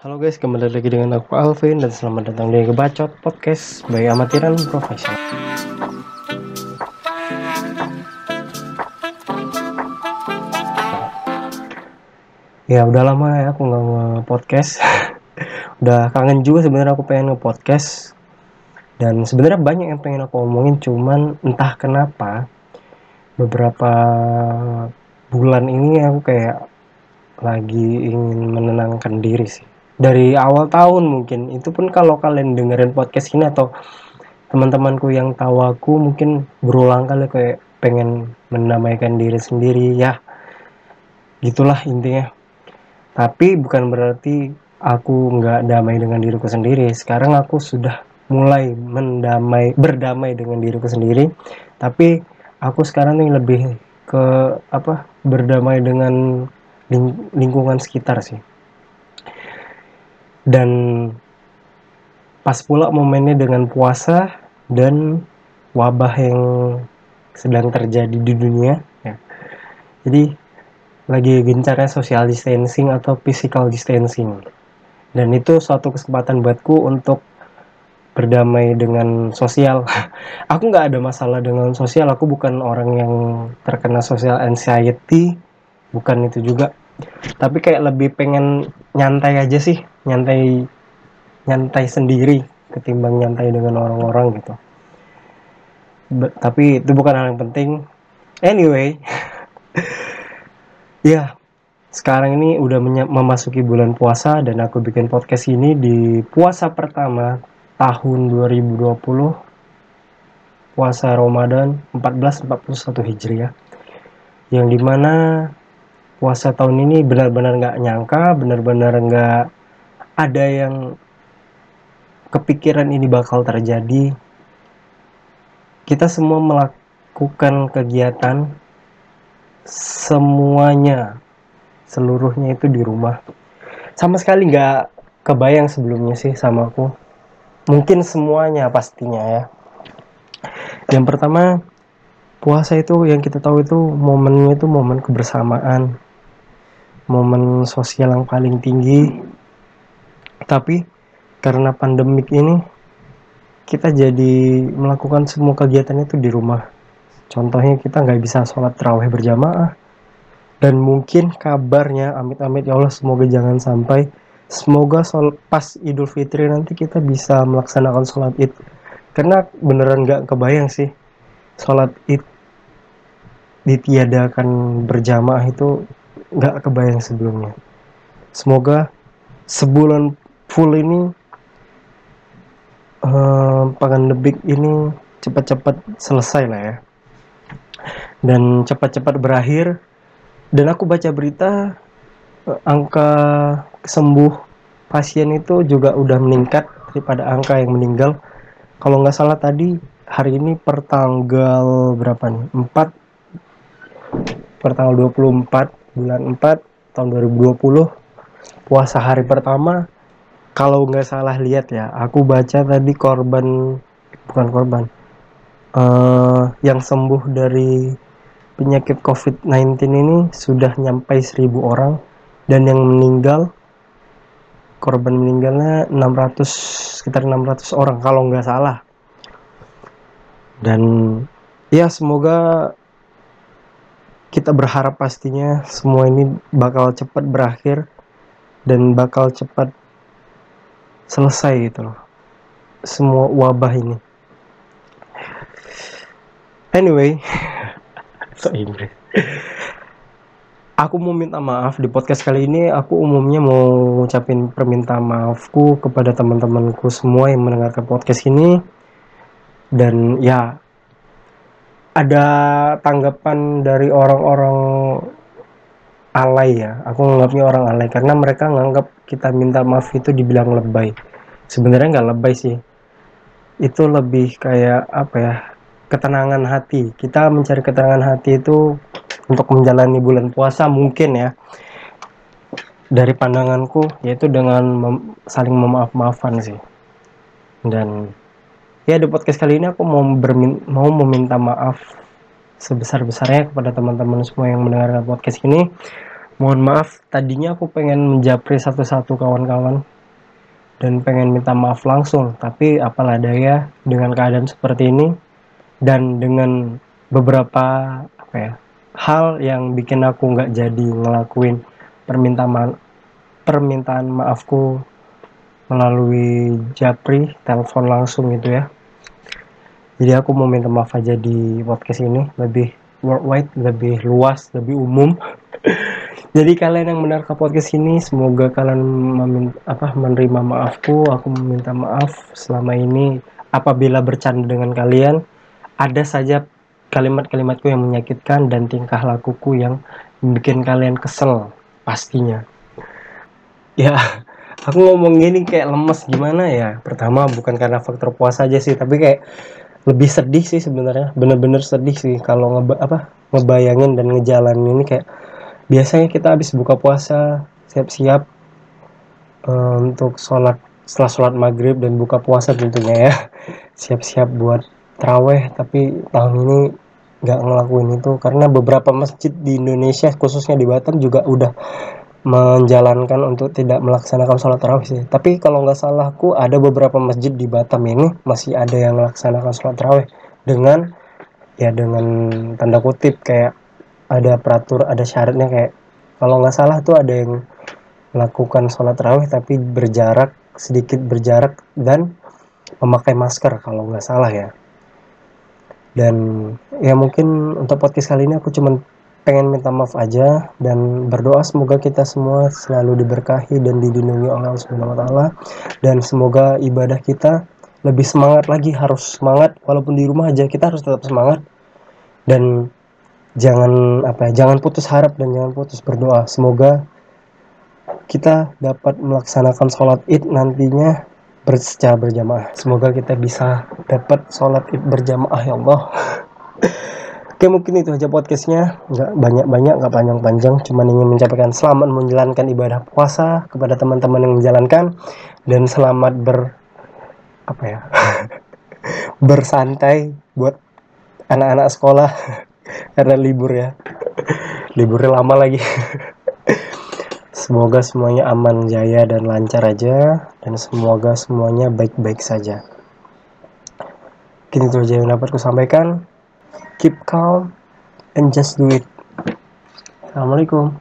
Halo guys, kembali lagi dengan aku Alvin dan selamat datang di Gebacot Podcast by Amatiran Profesional. Ya udah lama ya aku nggak nge-podcast. udah kangen juga sebenarnya aku pengen nge-podcast. Dan sebenarnya banyak yang pengen aku omongin cuman entah kenapa beberapa bulan ini aku kayak lagi ingin menenangkan diri sih. Dari awal tahun mungkin. Itu pun kalau kalian dengerin podcast ini atau teman-temanku yang tahu aku mungkin berulang kali kayak pengen mendamaikan diri sendiri ya. Gitulah intinya. Tapi bukan berarti aku nggak damai dengan diriku sendiri. Sekarang aku sudah mulai mendamai berdamai dengan diriku sendiri. Tapi aku sekarang nih lebih ke apa berdamai dengan ling lingkungan sekitar sih. Dan pas pula momennya dengan puasa dan wabah yang sedang terjadi di dunia ya. jadi lagi gencarnya social distancing atau physical distancing. Dan itu suatu kesempatan buatku untuk berdamai dengan sosial. Aku nggak ada masalah dengan sosial aku bukan orang yang terkena social anxiety bukan itu juga tapi kayak lebih pengen nyantai aja sih nyantai nyantai sendiri ketimbang nyantai dengan orang-orang gitu. Be tapi itu bukan hal yang penting. Anyway ya sekarang ini udah memasuki bulan puasa dan aku bikin podcast ini di puasa pertama tahun 2020 puasa Ramadan 1441 Hijriah yang di mana puasa tahun ini benar-benar nggak nyangka, benar-benar nggak ada yang kepikiran ini bakal terjadi. Kita semua melakukan kegiatan semuanya, seluruhnya itu di rumah. Sama sekali nggak kebayang sebelumnya sih sama aku. Mungkin semuanya pastinya ya. Yang pertama, puasa itu yang kita tahu itu momennya itu momen kebersamaan momen sosial yang paling tinggi. Tapi karena pandemik ini kita jadi melakukan semua kegiatan itu di rumah. Contohnya kita nggak bisa sholat terawih berjamaah. Dan mungkin kabarnya amit-amit ya Allah semoga jangan sampai. Semoga sol pas Idul Fitri nanti kita bisa melaksanakan sholat id. Karena beneran nggak kebayang sih sholat id ditiadakan berjamaah itu nggak kebayang sebelumnya. Semoga sebulan full ini uh, pandemik ini cepat-cepat selesai lah ya. Dan cepat-cepat berakhir. Dan aku baca berita uh, angka sembuh pasien itu juga udah meningkat daripada angka yang meninggal. Kalau nggak salah tadi hari ini per tanggal berapa nih? 4 per tanggal 24 bulan 4 tahun 2020 puasa hari pertama. Kalau nggak salah lihat ya aku baca tadi korban bukan korban uh, yang sembuh dari penyakit COVID-19 ini sudah nyampe 1000 orang. Dan yang meninggal korban meninggalnya 600 sekitar 600 orang kalau nggak salah. Dan ya semoga kita berharap pastinya semua ini bakal cepat berakhir dan bakal cepat selesai gitu loh. Semua wabah ini. Anyway so Inggris aku mau minta maaf di podcast kali ini. Aku umumnya mau ngucapin permintaan maafku kepada teman-temanku semua yang mendengarkan podcast ini. Dan ya ada tanggapan dari orang-orang alay ya? Aku nganggapnya orang alay karena mereka nganggap kita minta maaf itu dibilang lebay. Sebenarnya nggak lebay sih. Itu lebih kayak apa ya ketenangan hati. Kita mencari ketenangan hati itu untuk menjalani bulan puasa mungkin ya. Dari pandanganku yaitu dengan mem saling memaaf-maafan sih. Dan ya di podcast kali ini aku mau bermin mau meminta maaf sebesar besarnya kepada teman-teman semua yang mendengarkan podcast ini. Mohon maaf tadinya aku pengen menjapri satu-satu kawan-kawan dan pengen minta maaf langsung tapi apalah daya dengan keadaan seperti ini dan dengan beberapa apa ya hal yang bikin aku nggak jadi ngelakuin permintaan permintaan maafku melalui japri telepon langsung gitu ya jadi aku mau minta maaf aja di podcast ini lebih worldwide lebih luas lebih umum Jadi kalian yang mendengar podcast ini semoga kalian apa menerima maafku. Aku meminta maaf selama ini apabila bercanda dengan kalian. Ada saja kalimat-kalimatku yang menyakitkan dan tingkah lakuku yang bikin kalian kesel pastinya. Ya, aku ngomong gini kayak lemes gimana ya? Pertama bukan karena faktor puasa aja sih, tapi kayak lebih sedih sih sebenarnya. Bener-bener sedih sih kalau ngeba apa ngebayangin dan ngejalanin ini kayak biasanya kita habis buka puasa siap-siap uh, untuk sholat setelah sholat maghrib dan buka puasa tentunya ya siap-siap buat teraweh tapi tahun ini nggak ngelakuin itu karena beberapa masjid di Indonesia khususnya di Batam juga udah menjalankan untuk tidak melaksanakan sholat tarawih sih. Tapi kalau nggak salah aku ada beberapa masjid di Batam ini masih ada yang melaksanakan sholat tarawih dengan ya dengan tanda kutip kayak ada peratur ada syaratnya kayak kalau nggak salah tuh ada yang melakukan sholat rawih tapi berjarak sedikit berjarak dan memakai masker kalau nggak salah ya. Dan ya mungkin untuk podcast kali ini aku cuman pengen minta maaf aja dan berdoa semoga kita semua selalu diberkahi dan dilindungi oleh Allah taala. Dan semoga ibadah kita lebih semangat lagi harus semangat. Walaupun di rumah aja kita harus tetap semangat. Dan jangan apa ya jangan putus harap dan jangan putus berdoa. Semoga kita dapat melaksanakan sholat id nantinya secara berjamaah. Semoga kita bisa dapat sholat id berjamaah ya Allah Oke mungkin itu aja podcastnya. Nggak banyak-banyak nggak panjang-panjang. Cuman ingin mencapai selamat menjalankan ibadah puasa kepada teman-teman yang menjalankan. Dan selamat ber apa ya? Bersantai buat anak-anak sekolah. Karena libur ya. Liburnya lama lagi. Semoga semuanya aman jaya dan lancar aja. Dan semoga semuanya baik-baik saja. Kini itu aja yang dapat kusampaikan keep calm and just do it. Assalamualaikum